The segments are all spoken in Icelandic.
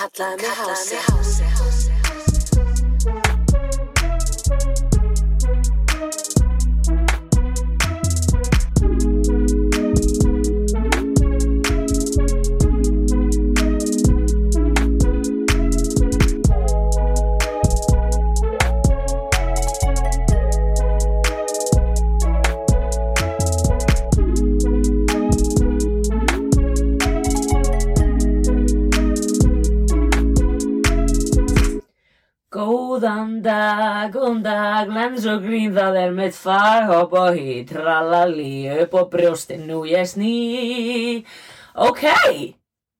Kallaði mig hási Góðan dag, góðan dag, lens og grín, það er mitt fag, hopp og hí, tralali, upp á brjóstin, nú ég sný. Ok,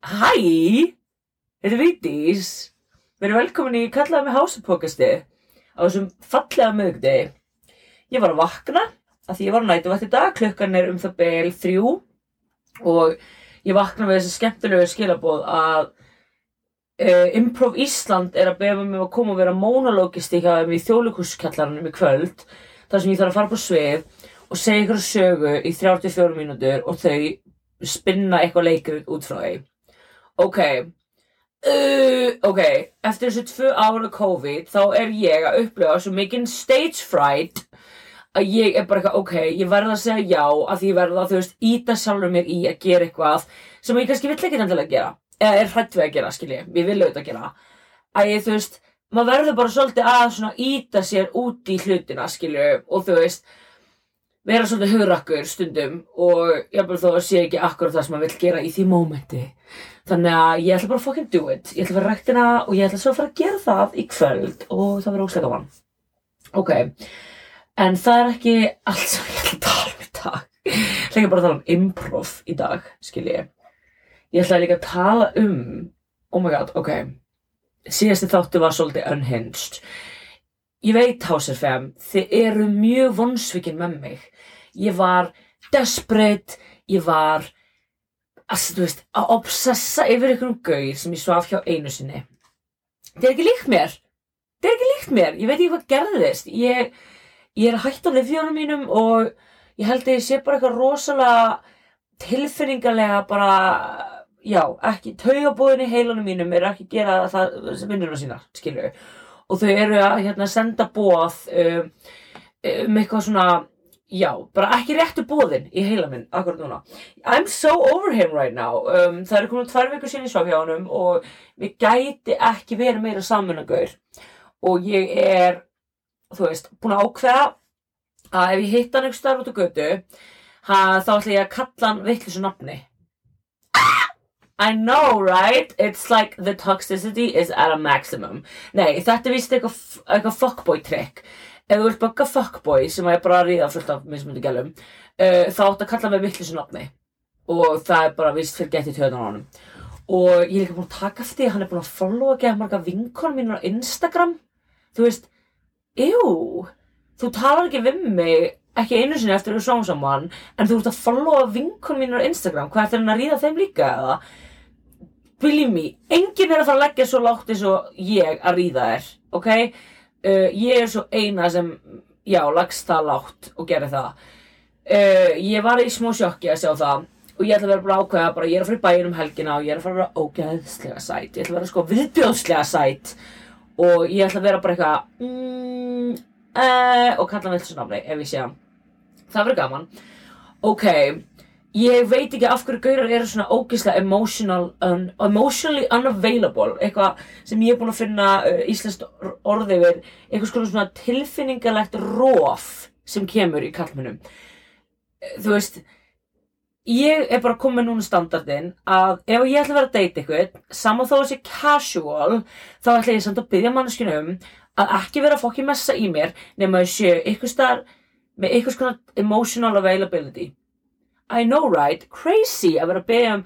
hæ, þetta er Vigdís, við erum velkomin í kallaði með hásapokasti á þessum fallega mögdegi. Ég var að vakna, af því ég var að nætu vært í dag, klukkan er um það bel þrjú og ég vakna með þessi skemmtilegu skilabóð að Uh, Improv Ísland er að beða mig að koma og vera monologist í þjóðleikurskjallarannum í kvöld þar sem ég þarf að fara på svið og segja ykkur sögu í 34 mínútur og þau spinna eitthvað leikrit út frá því. Ok. Uh, ok, eftir þessu tvö ára COVID þá er ég að upplifa svo mikinn stage fright að ég er bara eitthvað, ok, ég verða að segja já að því ég verða að, þú veist, íta sjálfur mér í að gera eitthvað sem ég kannski vill ekki endilega gera eða er hrætt við að gera, skilji, við viljum auðvitað gera að ég, þú veist, maður verður bara svolítið að svona íta sér út í hlutina, skilju, og þú veist vera svolítið hugrakkur stundum og ég bara þó sé ekki akkurat það sem maður vill gera í því mómenti. Þannig að ég ætla bara að fucking do it. Ég ætla að vera ræktina og ég ætla svo að fara að gera það í kvöld og það verður óslega gaman. Ok, en það er ekki allt sem ég ætla að tala um í dag. Ég ætla ekki bara að tala um improv í dag, skilji Ég ætlaði líka að tala um, oh my god, ok, síðasti þáttu var svolítið unhinged. Ég veit, FM, þið eru mjög vonsvikinn með mig. Ég var desperate, ég var, að veist, að obsessa yfir einhverjum gauð sem ég svaf hjá einu sinni. Það er ekki líkt mér. Það er ekki líkt mér. Ég veit ekki hvað gerðist. Ég, ég er hætt á lifjónum mínum og ég held að ég sé bara eitthvað rosalega tilfinningarlega bara já, ekki, taugabóðin í heilanum mínum eru ekki að gera það sem vinnurna sína, skilju og þau eru að hérna, senda bóð um, um eitthvað svona já, bara ekki réttu bóðin í heila minn, akkurat núna. I'm so over him right now. Um, það eru komin tvær vikur síðan í honum og við gæti ekki verið meira samanagaur og ég er þú veist, búin að ákveða að ef ég hitt hann einhver starf út á götu þá ætla ég að kalla hann vittlisu nafni I know, right? It's like the toxicity is at a maximum. Nei, þetta er vist eitthvað eitthva fuckboy trick. Ef þú vilt baka fuckboy, sem að ég bara ríða fullt af mismundi gælum, uh, þá átt að kalla mig vittlisu nafni. Og það er bara vist fyrir getið töðan á honum. Og ég er líka búin að taka eftir því að hann er búin að followa ekki að marga vinkonum mínu á Instagram. Þú veist, ew, þú talar ekki við mig ekki einu sinni eftir að við sáum saman, en þú ert að followa vinkonum mínu á Instagram. Hvað er það að ríða þeim líka eða? Believe me, enginn er að fara að leggja svo lágt eins og ég að ríða þér, ok? Uh, ég er svo eina sem, já, lagst það lágt og gerir það. Uh, ég var í smó sjokki að sjá það og ég ætla að vera bara ákveða, bara ég er að fara í bæinn um helgina og ég er að fara að vera ógeðslega sætt, ég ætla að vera sko viðbjóðslega sætt og ég ætla að vera bara eitthvað, mm, uh, og kalla mig þessu nafni ef ég sé hann. Það verður gaman. Ok, ég veit ekki af hverju gaurar eru svona ógeðslega emotional, un, emotionally unavailable eitthvað sem ég er búin að finna uh, íslenskt orði við eitthvað svona tilfinningalegt róf sem kemur í kallmennum þú veist ég er bara komið núna standardinn að ef ég ætla að vera að deyta eitthvað saman þó að sé casual þá ætla ég samt að byggja manneskinu um að ekki vera að fokki messa í mér nema að sé eitthvað starf með eitthvað svona emotional availability I know right, crazy. Að vera að beða um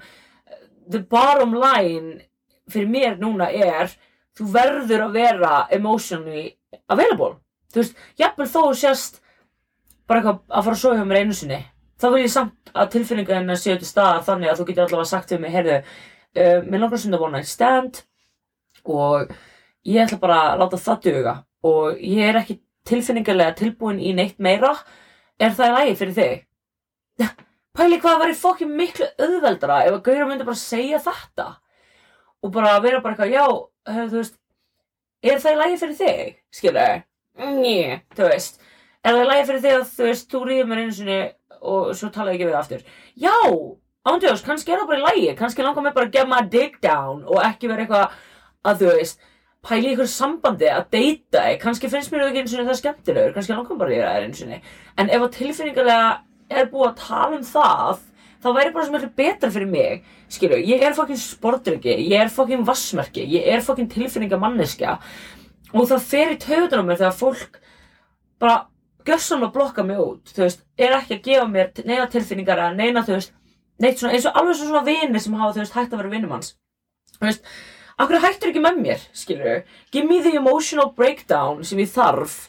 the bottom line fyrir mér núna er þú verður að vera emotionally available. Þú veist, jafnvel þó þú sést bara eitthvað að fara að sofa hjá mér einu sinni þá vil ég samt að tilfinninga henni séu til staðar þannig að þú getur allavega sagt við mig heyrðu, uh, mér langar sem það one night stand og ég ætla bara að láta það duga og ég er ekki tilfinningarlega tilbúin í neitt meira. Er það í lagi fyrir þig pæli hvað var í fokkin miklu auðveldara ef að Gauður myndi bara segja þetta og bara vera bara eitthvað, já, hef, þú veist er það í lagi fyrir þig, skilur Njö, þú veist er það í lagi fyrir þig að þú veist, þú rýður mér einu sinni og svo tala ég ekki við það aftur? Já, ándjós, kannski er það bara í lagi. Kannski langar mér bara að gefa maður dig down og ekki vera eitthvað að þú veist pæli ykkur sambandi að deyta. Þig kannski finnst mér ekki einu sinni það skemmtilegur. Kannski langar bara að gera það einu sinni. En ef að tilfinningarlega er búið að tala um það þá væri bara sem eitthvað betra fyrir mig skilju, ég er fokkin sportryggi ég er fokkin vassmerki, ég er fokkin tilfinningamanniska og það fer í taugunar á mér þegar fólk bara gössan að blokka mig út þú veist, er ekki að gefa mér neina tilfinningar eða neina, þú veist, neitt svona eins og alveg svona vini sem hafa, þú veist, hægt að vera vinnum hans þú veist, akkur hættur ekki með mér, skilju give me the emotional breakdown sem ég þarf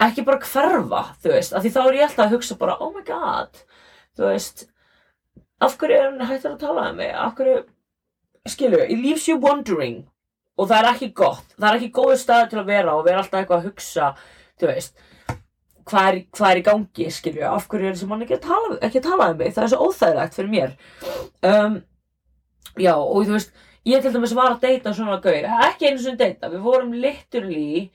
ekki bara hverfa, þú veist, af því þá er ég alltaf að hugsa bara, oh my god þú veist af hverju er hann hættur að tala um mig? Af hverju, skilju, it leaves you wondering. Og það er ekki gott það er ekki góður stað til að vera og vera alltaf eitthvað að hugsa, þú veist hvað er, hvað er í gangi, skilju af hverju er þessi mann ekki að tala, ekki að tala um mig? Það er svo óþægilegt fyrir mér. Um, já, og þú veist ég til dæmis var að deyta svona gaur ekki einu svona deyta, við vorum literally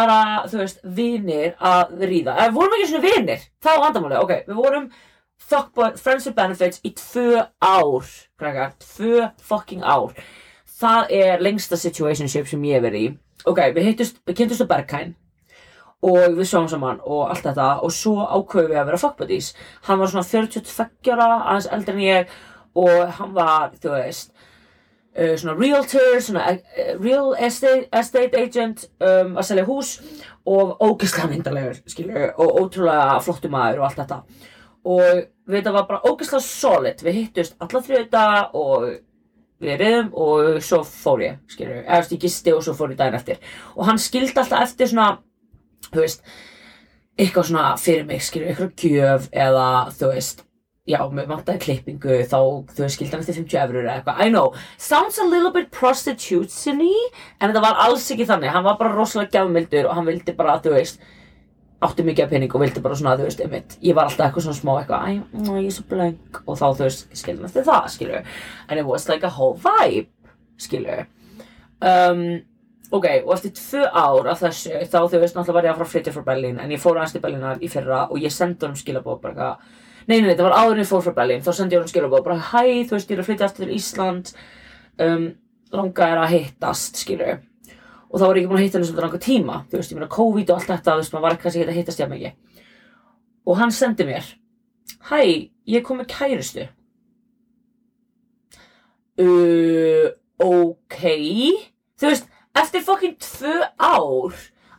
bara, þú veist, vinir að ríða, eða við vorum ekki svona vinir? Það var vandamáli, ok, við vorum fuckboy, friends with benefits í tvö ár, krakkar, tvö fucking ár. Það er lengsta situationship sem ég hef verið í. Ok, við hittust, við kynntumst á Berghain og við sjáum saman og allt þetta. Og svo ákveðum við að vera fuck buddies hann var svona 42 ára aðeins eldri en ég. Og hann var, þú veist uh, svona realtor, svona uh, real estate, estate agent um, að selja hús og ógeðslega myndalegur, skilju, og ótrúlega flottu maður og allt þetta. Og þetta var bara ógeðslega solid. Við hittust alla þrjöta og við reyðum og svo fór ég, skilju, eða ég gisti og svo fór ég daginn eftir. Og hann skildi alltaf eftir svona þú veist, eitthvað svona fyrir mig, skilju, eitthvað gjöf eða þú veist, já, með vantaði klippingu þá, skildi hann eftir 50 eurur eða eitthvað, I know, sounds a little bit prostitution-y, en þetta var alls ekki þannig, hann var bara rosalega gjafmildur og hann vildi bara, þú veist, átti mikið af pening og vildi bara svona, þú veist, einmitt, ég var alltaf eitthvað svona smá eitthvað, æ, æ, ég er svo blank? Og þá, þú veist, skildi hann eftir það, skilju, and it was like a whole vibe, skilju, um, Ok, og eftir tvö ár af þessu, þá þú veist, náttúrulega var ég að fara að flytja frá Berlín, en ég fór aðeins til Berlínar í fyrra og ég sendi honum skilabóð bara eitthvað, nei, nei, það var áður en ég fór frá Berlín, þá sendi ég honum skilabóð bara, hæ, þú veist, ég er að flytja aftur til Ísland, um, langa er að hittast, skilur, og þá var ég ekki búin að hitta henni svolítið langa tíma, þú veist, ég meina COVID og allt þetta, þú veist, maður var ekki kannski að hittast hjá mikið. Og hann sendi mér, hæ, ég kom með kærustu. Uh, ok, þú veist, eftir fokkin tvö ár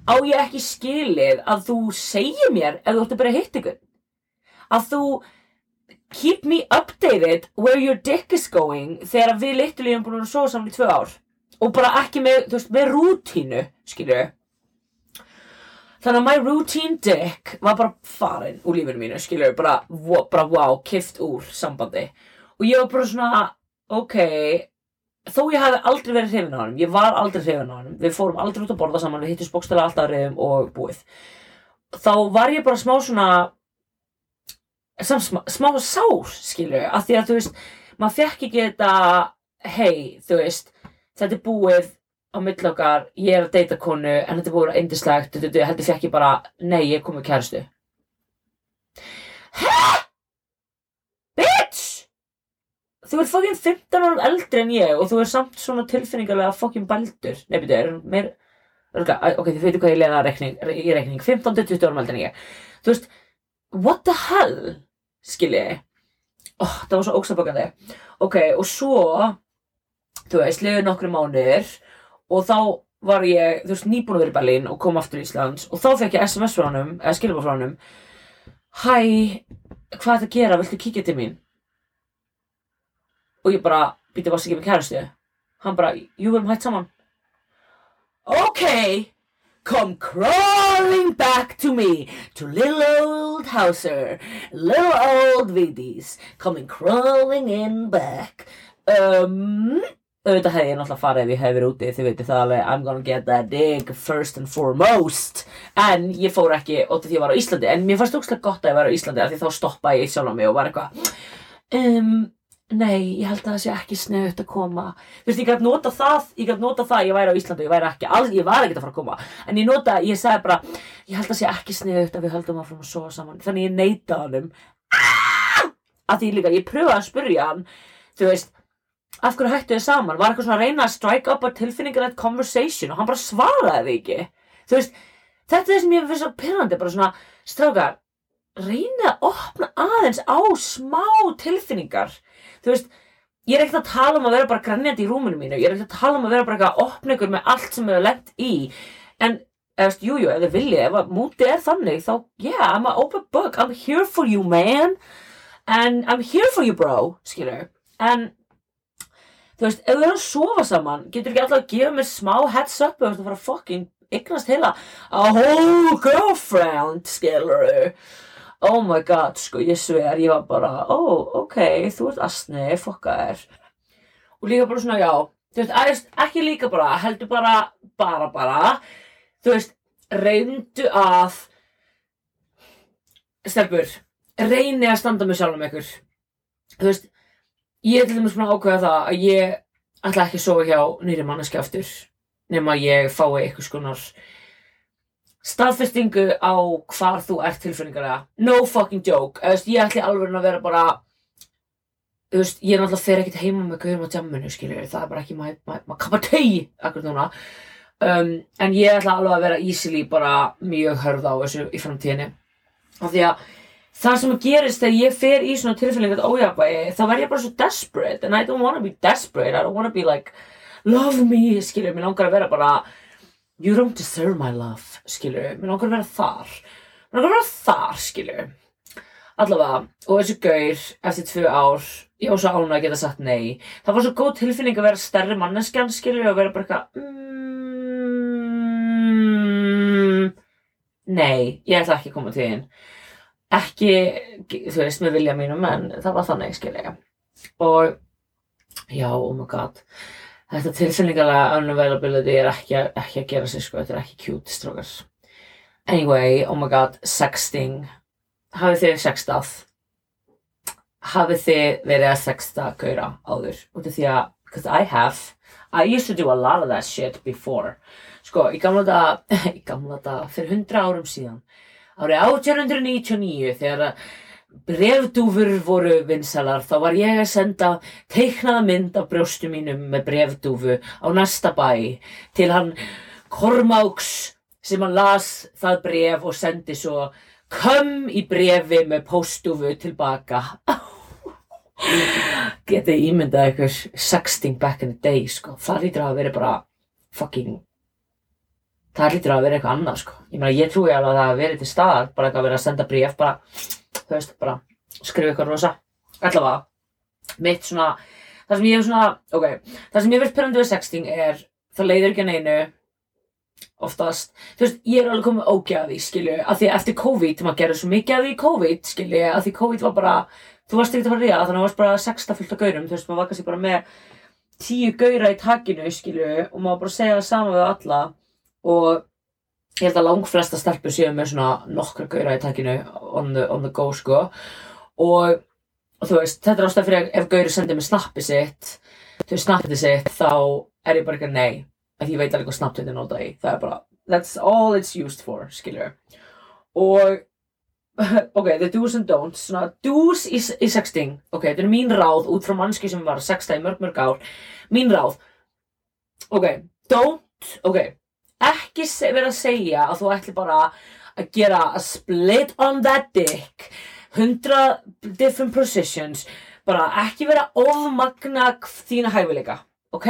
á ég ekki skilið að þú segir mér ef þú ætti bara að hitta ykkur að þú keep me updated where your dick is going þegar við literally erum búin að sofa saman í tvö ár. Og bara ekki með, þú veist, með rútínu skilju þannig að my routine dick var bara farin úr lífinu mínu, skilju bara, bara wow, kift úr sambandi. Og ég var bara svona ok, þó ég hafi aldrei verið hrifin á honum, ég var aldrei hrifin á honum, við fórum aldrei út að borða saman, við hittist bókstælega alltaf reyðum og búið. Þá var ég bara smá svona, smá, smá sár, skilju, af því að þú veist, maður fekk ekki þetta, hei, þú veist, þetta er búið á milli okkar, ég er að deyta konu, en þetta er búið að indislegt, þú veist, heldur fekk ég bara, nei, ég kom með kærastu. Hæ? Bitch! Þú ert fokkin 15 árum eldri en ég og þú er samt svona tilfinningarlega fokkin baldur. Nei, byrju, er hann meir... Ok, þið veitu hvað ég leiða í reikning. 15-20 árum eldri en ég. Þú veist, what the hell? Skilji. Oh, það var svo ógsabokandi. Ok, og svo, þú veist, liður nokkru mánuðir og þá var ég, þú veist, nýbúin að vera í Berlín og kom aftur í Íslands og þá fekk ég SMS frá honum, eða skilabá frá honum. Hæ, hvað er það að gera? Viltu kíkja til mín? og ég bara, býtti varst ekki með kærastu hann bara, jú, við erum hægt saman ok come crawling back to me to little old Hauser little old Vidis coming crawling in back. Um auðvitað hefði ég náttúrulega farið ef ég hefði verið úti þið veitir það alveg, I'm gonna get that dig first and foremost. En ég fór ekki ótaf því ég var á Íslandi. En mér fannst ógslag gott að ég var á Íslandi af því þá stoppaði ég sjálf á mig og var eitthvað um, nei, ég held að það sé ekki sniðut að koma. Þú veist, ég gæti nota það ég gæti nota það, að ég væri á Íslandi, ég væri ekki alls, ég var ekki að fara að koma, en ég nota, ég sagði bara ég held að það sé ekki sniðut að við höldum áfram að sofa saman, þannig ég neita honum. Að því líka, ég pröfaði að spurja hann þú veist, af hverju hættu þið saman? Var eitthvað svona að reyna að strike up a tilfinningarlegt conversation? Og hann bara svaraði ekki. Þú veist, þetta er það sem ég reynið að opna aðeins á smá tilfinningar þú veist, ég er ekkert að tala um að vera bara grænjandi í rúminu mínu, ég er ekkert að tala um að vera bara eitthvað ykkur með allt sem hefur lent í. En, eða veist, jújú, ef þið viljið ef að mútið er þannig, þá, yeah, I'm an open book, I'm here for you, man. And I'm here for you, bro skilur, en þú veist, ef við erum að sofa saman getur ekki alltaf að gefa mér smá heads up og þú veist, að fara fucking eignast heila a whole girlfriend, skilur oh my god, sko, ég sver ég var bara, oh, ok, þú ert asni, fokka þér og líka bara svona, já, þú veist, aðeins, ekki líka bara, heldur bara bara, bara, þú veist reyndu að stelpur reyni að standa með sjálfum ykkur. Þú veist, ég er til dæmis að ákveða það að ég ætla ekki að sofa hjá nýri manneski aftur nema ég fái eitthvað skonar staðfestingu á hvar þú ert tilfinningarlega no fucking joke, þú veist, ég ætli alveg að vera bara þú veist, ég er náttúrulega fer ekkert heima með gauðum á tjamminu, skilur, það er bara ekki maður ma ma kappa tegi, akkur núna. Um, en ég ætla alveg að vera easily bara mjög hörð á þessu í framtíðinni. Af því að það sem gerist þegar ég fer í svona tilfinningat ójafnvægi þá verð ég bara svo desperate and I don't wanna be desperate, I don't wanna be like love me, skilur, mér langar að vera bara you don't deserve my love, skilur, mér langar að vera þar. Mér langar að vera þar, skilur allavega, og þessi gaur eftir tvö ár, ég var svo ánæg að geta sagt nei, það var svo góð tilfinning að vera stærri manneskjan, skilur, og vera bara eitthvað mm, nei, ég ætla ekki að koma til þín. Ekki, þú veist, með vilja mínum en það var þannig, skilja og já, oh my god þetta tilfinningarlega unavailability er ekki, ekki að gera sig sko, þetta er ekki cute strókar. Anyway, oh my god, sexting. Hafið þið sextað? Hafið þið verið að sexta gauðra áður? Út af því að, because I have I used to do a lot of that shit before. Sko, í gamla dag í gamla dag, fyrir hundra árum síðan árið 1899 þegar að brefdúfur voru vinsalar þá var ég að senda teiknaða mynd af brjóstu mínum með brefdúfu á næsta bæ til hann Kormáks sem hann las það bref og sendi svo kom í brefi með póstdúfu tilbaka getið ímyndað eitthvað sexting back in the day sko. það lítur að vera bara fucking það lítur að vera eitthvað annað sko. ég meina ég trúi alveg að það hafi verið til staðar bara að vera að senda bréf bara, þú veist, bara skrifa eitthvað rosa. Allavega mitt svona, það sem ég hef svona ok, það sem ég verðt perandi við sexting er það leiður ekki að neinu oftast, þú veist, ég er alveg komið ógæði, skilju, af því að eftir COVID maður gerði svo mikið af því í COVID, skilju af því COVID var bara, þú varst ekkert að fara ríða þannig að það varst bara sexta fullt af gaurum þú veist, maður var kannski bara með tíu gaura í takinu, skilju, og maður bara segja það sama við alla. Og ég held að langflesta stelpur séu með svona nokkra gauðra í takkinu on the, on the go sko. Og, þú veist, þetta er ástæð fyrir að ef gauðri sendir mig snappi sitt veist, snappið sitt, þá er ég bara eitthvað nei, að ég veit alveg hvað snapp þetta notað í, það er bara, that's all it's used for, skiljur og ok, the do's and don'ts svona do's í, í sexting. Ok, þetta er mín ráð út frá mannski sem var að sexta í mörg mörg ár. Mín ráð. Ok, don't, ok ekki vera að segja að þú ætli bara að gera a split on that dick 100 different positions bara ekki vera ofmagna þína hæfileika ok?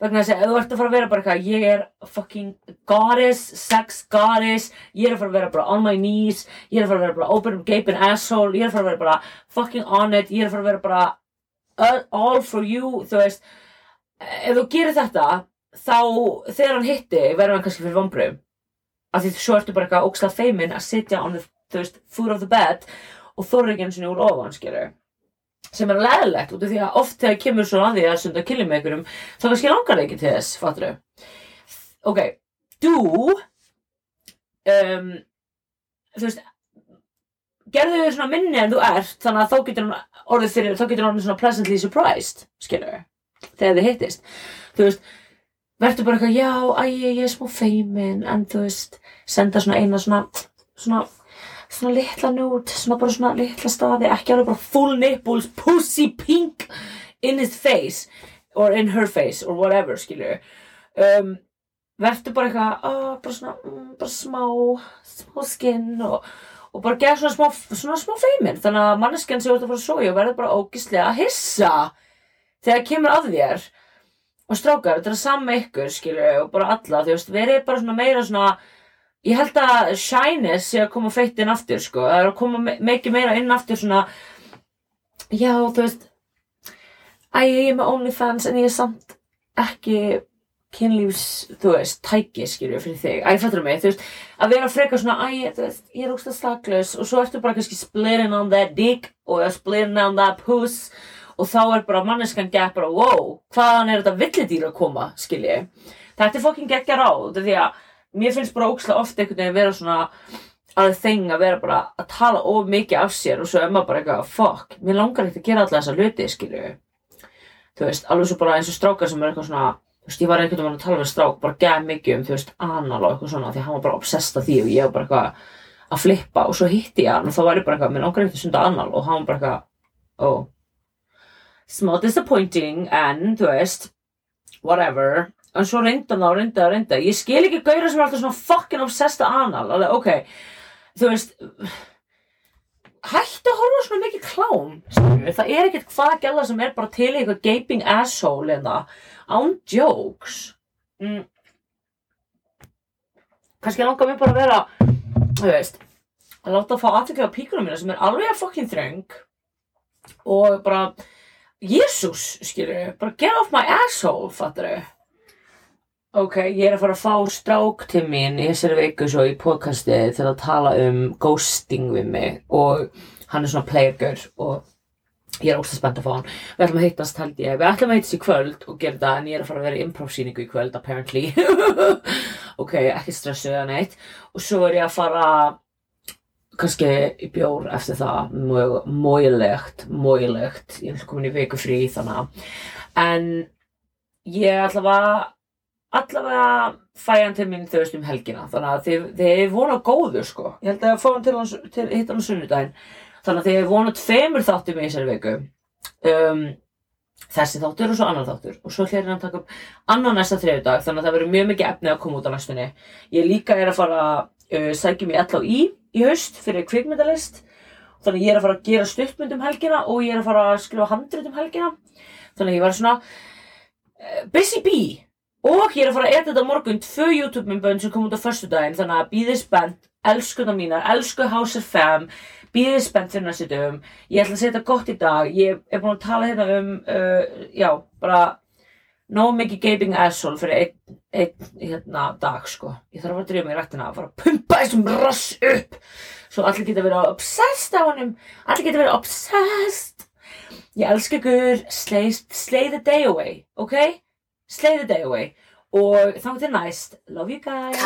vegna þess að ef þú ert að fara að vera bara eitthvað ég er fucking goddess sex goddess, ég er að fara að vera bara on my knees, ég er að fara að vera bara open gaping asshole, ég er að fara að vera bara fucking on it, ég er að fara að vera bara uh, all for you, þú veist ef þú gerir þetta þá þegar hann hitti verður hann kannski fyrir vombröðum af því svo ertu bara eitthvað ógslag feimin að sitja on the þú veist, foot of the bed og þorri ekki eins og úr ofan skilur sem er leðilegt út af því að oft þegar kemur svo að því að sunda að kilja með einhverjum þá kannski langar það ekki til þess, fattur ok, do um, þú veist gerðu þau svona minni en þú ert þannig að þá getur hann orðið fyrir þá getur hann orðið svona pleasantly surprised skilur þegar þið hittist. Þú veist, verður bara eitthvað já, æ, ég er smá feimin. En þú veist, senda svona eina svona svona, svona litla nút svona bara svona litla staði ekki alveg bara full nipples, pussy pink in his face or in her face or whatever skilur um, verður bara eitthvað oh, bara svona, mm, bara smá smá skinn og, og bara gera svona smá, svona smá feimin. Þannig að manneskjan sem þú ert að fara að sója verður bara ógislega að hissa þegar kemur að þér og strákar, þetta er sama með ykkur skilur og bara alla, þú veist, verið bara svona meira svona ég held að shyness sé að koma feitt inn aftur sko, það er að koma me- mikið meira inn aftur svona já, þú veist æ, ég er með OnlyFans en ég er samt ekki kynlífs, þú veist, tæki skilur fyrir þig, æ, fattur mig, þú veist að vera frekar svona, æ, þú veist, ég er ógst slaklaus og svo ertu bara kannski splitting on that dick og splitting on that puss og þá er bara manneskan gett bara, wow, hvaðan er þetta villidýr að koma, skilji. Þetta er fokkin geggja ráð, því að mér finnst bara ókslega ofta einhvern veginn vera svona að þeng að vera bara að tala of mikið af sér og svo er maður bara eitthvað, fuck, mér langar ekkert að gera alla þessa hluti, skilju. Þú veist, alveg svo bara eins og strákar sem er eitthvað svona þú veist, ég var einhvern veginn að tala við strák bara gæð mikið um, þú veist, anal og eitthvað svona því að hann var bara obsessed af því og ég var bara eitthvað að flippa og svo hitti ég hann og þá var ég bara eitthvað, mér langar ekkert að sunda anal og hann var bara eitthvað, oh small disappointing en, þú veist whatever. En svo reynda hann og reynda og reynda ég skil ekki gauðra sem er alltaf svona fucking obsessed anal, alveg, ok. Þú veist hættu að horfa svona mikið klám skilurðu. það er ekkert hvað gæla sem er bara til eitthvað gaping asshole en það án jokes. Mm. kannski langar mér bara að vera þú veist að láta að fá aðtökja á píkunum mína sem er alveg að fucking þröng og bara Jésús, skilur bara get off my asshole, fattar ok, ég er að fara að fá strák til mín í þessari viku svo í podcasti til að tala um ghosting við mig og hann er svona playergur og ég er óslega spennt að fá hann. Við ætlum að hittast held ég, við ætlum að hittast í kvöld og gera það en ég er að fara að vera í improv-sýningu í kvöld apparently. Ok, ekki stressu eða neitt. Og svo er ég að fara kannski bjór eftir það mjög móilegt, móilegt ég er komin í viku frí þannig að en ég allavega allavega fæ hann til mín þau veist um helgina. Þannig að þið, þið er vonað góður sko. Ég held að fá hann til, hans, til hitt hann sunnudaginn. Þannig að þið er vonað tveimur þáttum í þessari viku. Um, þessi þáttur og svo annar þáttur. Og svo hlir hann að taka upp annar næsta þriðudag þannig að það verður mjög mikið efni að koma út á næstunni. Ég líka er að fara uh, sækjum í LHI í haust fyrir kvikmyndalist. Þannig ég er að fara að gera stuttmynd um helgina og ég er að fara að skrifa handrit um helgina. Þannig ég var svona uh, busy bee. Og ég er að fara að edita morgun tvö YouTube myndbönd sem kom út á föstudaginn þannig að býðið spennt, elskuna mínar, elsku House of Fam býðið spennt fyrir næstu dögum. Ég ætla að þetta gott í dag. Ég er búin að tala hérna um uh, já, bara no mikið gaping asshole fyrir einn ein, hérna dag sko. Ég þarf að drýja mig í rættina að fara að pumpa þessum rass upp. Svo allir geta verið obsessed á honum. Allir geta verið obsessed. Ég elska ykkur. Slay, slay the day away, ok? slay the day away. Og þá til næst. Love you guys